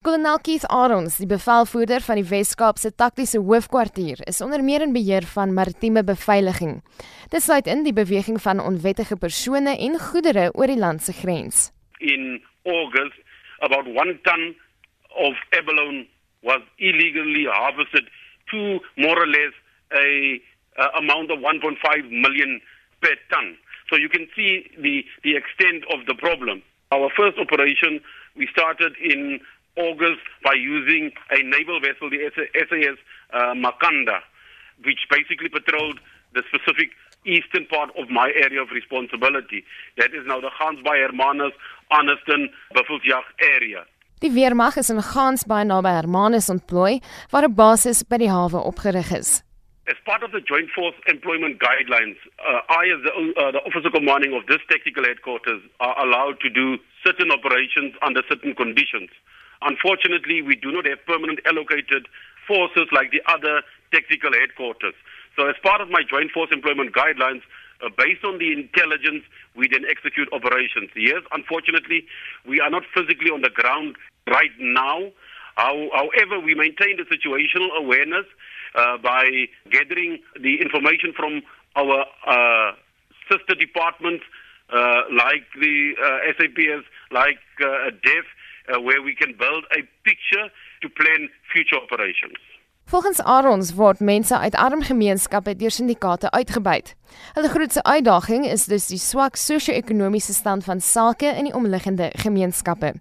Kolonel Keith Arons, die bevelvoerder van die Wes-Kaapse Taktiese Hoofkwartier, is onder meer in beheer van maritieme beveiliging. Dit sluit in die beweging van onwettige persone en goedere oor die land se grens. In August, about 1 ton of abalone was illegally harvested to more or less a, a amount of 1.5 million per ton. So you can see the the extent of the problem. Our first operation we started in August by using a naval vessel, the SAS uh, Makanda, which basically patrolled the specific eastern part of my area of responsibility. That is now the Gansbaai Hermanus, Anniston, Buffelsjag area. Die weermag is in Gansbaai naby Hermanus ontplooi waar 'n basis by die hawe opgerig is. As part of the Joint Force Employment Guidelines, uh, I, as the, uh, the officer commanding of this tactical headquarters, are allowed to do certain operations under certain conditions. Unfortunately, we do not have permanent allocated forces like the other tactical headquarters. So, as part of my Joint Force Employment Guidelines, uh, based on the intelligence, we then execute operations. Yes, unfortunately, we are not physically on the ground right now. How, however, we maintain the situational awareness uh, by gathering the information from our uh, sister departments uh, like the uh, SAPS, like uh, DEF, uh, where we can build a picture to plan future operations. Volgens Arons word mense uit arm gemeenskappe deur syndikaate uitgebuit. Hulle grootste uitdaging is dus die swak sosio-ekonomiese stand van sake in die omliggende gemeenskappe.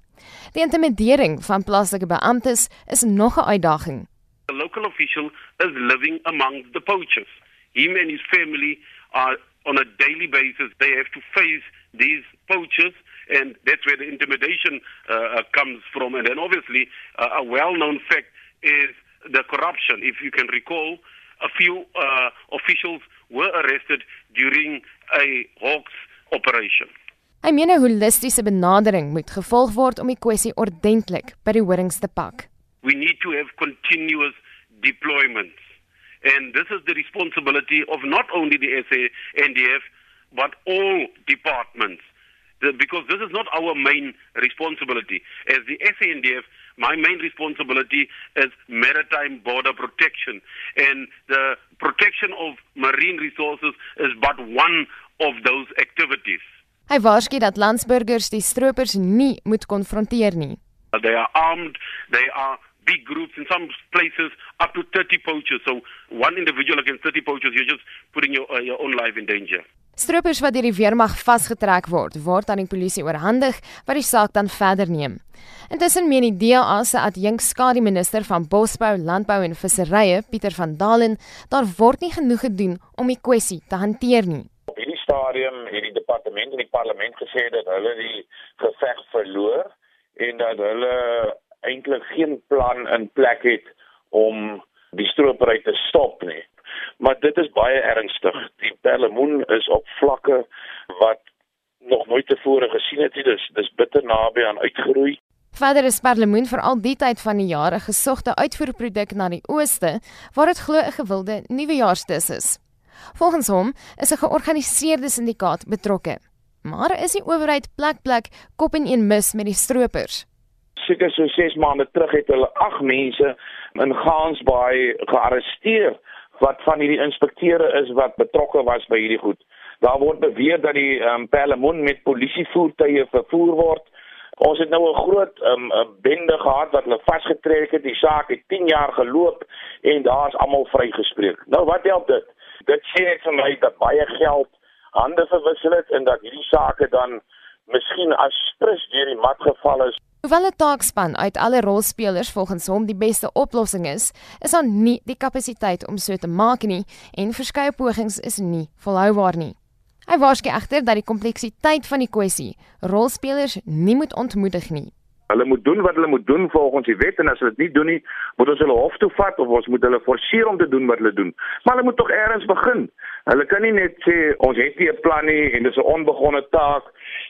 Die intimidering van plaaslike beamptes is nog 'n uitdaging. The local official is living among the poachers. Him and his family are on a daily basis they have to face these poachers and that's where the intimidation uh, uh, comes from. And then obviously, uh, a well-known fact is the corruption. If you can recall, a few uh, officials were arrested during a Hawks operation. Hy meen 'n holistiese benadering moet gevolg word om die kwessie ordentlik by die horings te pak. We need to have continuous deployments. And this is the responsibility of not only the SA NDF but all departments because this is not our main responsibility. As the SANDF, my main responsibility is maritime border protection. And the protection of marine resources is but one of those activities. Hy waarsku dat landsburgers die stroopers nie moet konfronteer nie. They are armed, they are big groups in some places up to 30 poachers. So one individual against 30 poachers, you're just putting your, uh, your own life in danger. Stroopers wat deur die weermag vasgetrek word, word aan die polisie oorhandig wat die saak dan verder neem. Intussen meen die DA se adjunk skadu minister van Bosbou, Landbou en Visserye, Pieter van Dalen, daar word nie genoeg gedoen om die kwessie te hanteer nie. Op hierdie stadium het die departement en die parlement gesê dat hulle die geveg verloor en dat hulle eintlik geen plan in plek het om die stropery te stop nie maar dit is baie ernstig. Die perlemoen is op vlakke wat nog nooit tevore gesien het. Dis dis bitter naby aan uitgeroei. Verder is perlemoen vir al die tyd van die jaar 'n gesogte uitvoerproduk na die ooste waar dit glo 'n gewilde nuwejaarsdis is. Volgens hom is 'n georganiseerde syndikaat betrokke. Maar is die owerheid plek plek kop in een mis met die stroopers? Seker so 6 maande terug het hulle 8 mense in Gansbaai gearresteer wat van hierdie inspekteure is wat betrokke was by hierdie goed. Daar word beweer dat die um, Pellemon met polisievoertuie vervoer word. Ons het nou 'n groot um, bende gehad wat hulle vasgetrek het. Die saak het 10 jaar geloop en daar's almal vrygespreek. Nou wat help dit? Dit sê net vir my dat baie geld hande verwissel het en dat hierdie sake dan miskien as strus deur die mat geval is. Hoewel 'n taakspan uit alle rolspelers volgens hom die beste oplossing is, is daar nie die kapasiteit om so te maak nie en verskeie pogings is nie volhoubaar nie. Hy waarsku egter dat die kompleksiteit van die kwessie rolspelers nie moet ontmoedig nie. Hulle moet doen wat hulle moet doen volgens die wet en as hulle dit nie doen nie, moet ons hulle hof toe vat of ons moet hulle forceer om te doen wat hulle doen. Maar hulle moet tog eers begin. Hulle kan nie net sê ons het nie 'n plan nie en dis 'n onbegonne taak.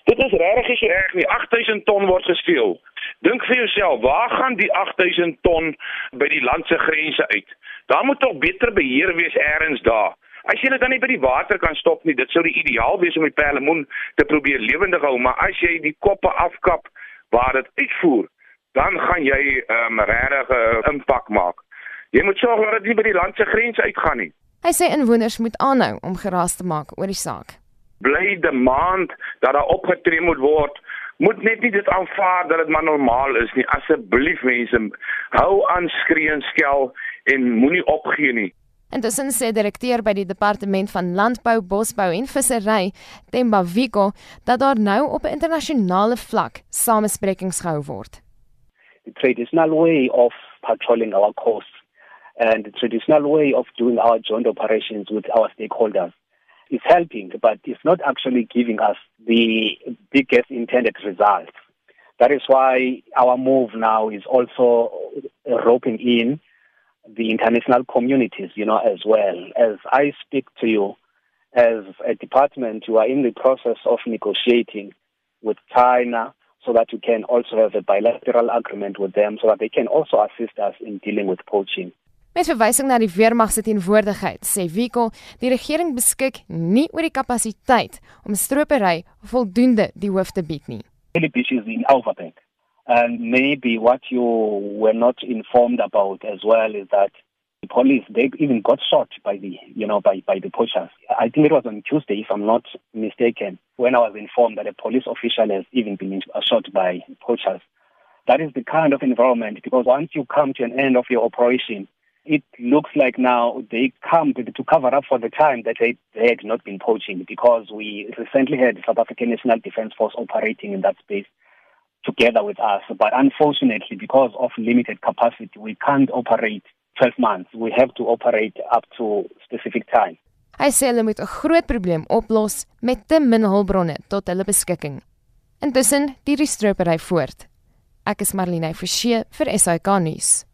Dit is regtig so erg nie. 8000 ton word gesteel. Dink vir jouself, waar gaan die 8000 ton by die land se grense uit? Daar moet tog beter beheer wees eers daar. As jy dit dan nie by die water kan stop nie, dit sou die ideaal wees om die perlemoen te probeer lewendig hou, maar as jy die koppe afkap waar dit uitvoer, dan gaan jy 'n um, regte uh, impak maak. Jy moet sorg dat dit nie by die land se grense uitgaan nie. Hy sê inwoners moet aanhou om geraas te maak oor die saak. Bly demand dat daar opgetree moet word. Moet net nie dit aanvaar dat dit maar normaal is nie. Asseblief mense, hou aan skree en skel en moenie opgee nie. Intussen sê direkteur by die departement van landbou, bosbou en vissery, Themba Viko, dat daar nou op 'n internasionale vlak samesprekings gehou word. The traditional way of patrolling our coasts and the traditional way of doing our joint operations with our stakeholders is helping, but it's not actually giving us the biggest intended results. That is why our move now is also roping in the international communities, you know, as well. As I speak to you, as a department, you are in the process of negotiating with China so that you can also have a bilateral agreement with them so that they can also assist us in dealing with poaching. Met verwysing na die weermag se teenwoordigheid, sê Wiko, die regering beskik nie oor die kapasiteit om stropery voldoende die hoof te bied nie. Really is in Overbank. And maybe what you were not informed about as well is that the police they even got shot by the you know by by the poachers. I think it was on Tuesday, if I'm not mistaken, when I was informed that a police official has even been uh, shot by poachers. That is the kind of environment because once you come to an end of your operation, it looks like now they come to, to cover up for the time that they, they had not been poaching because we recently had the South African National Defence Force operating in that space. Together with us. But unfortunately, because of limited capacity, we can't operate 12 months. We have to operate up to specific time. Hy sê hulle moet 'n groot probleem oplos met te min hulpbronne tot hulle beskikking. Intussen, die stropery voort. Ek is Marlene Forsie vir SAK nuus.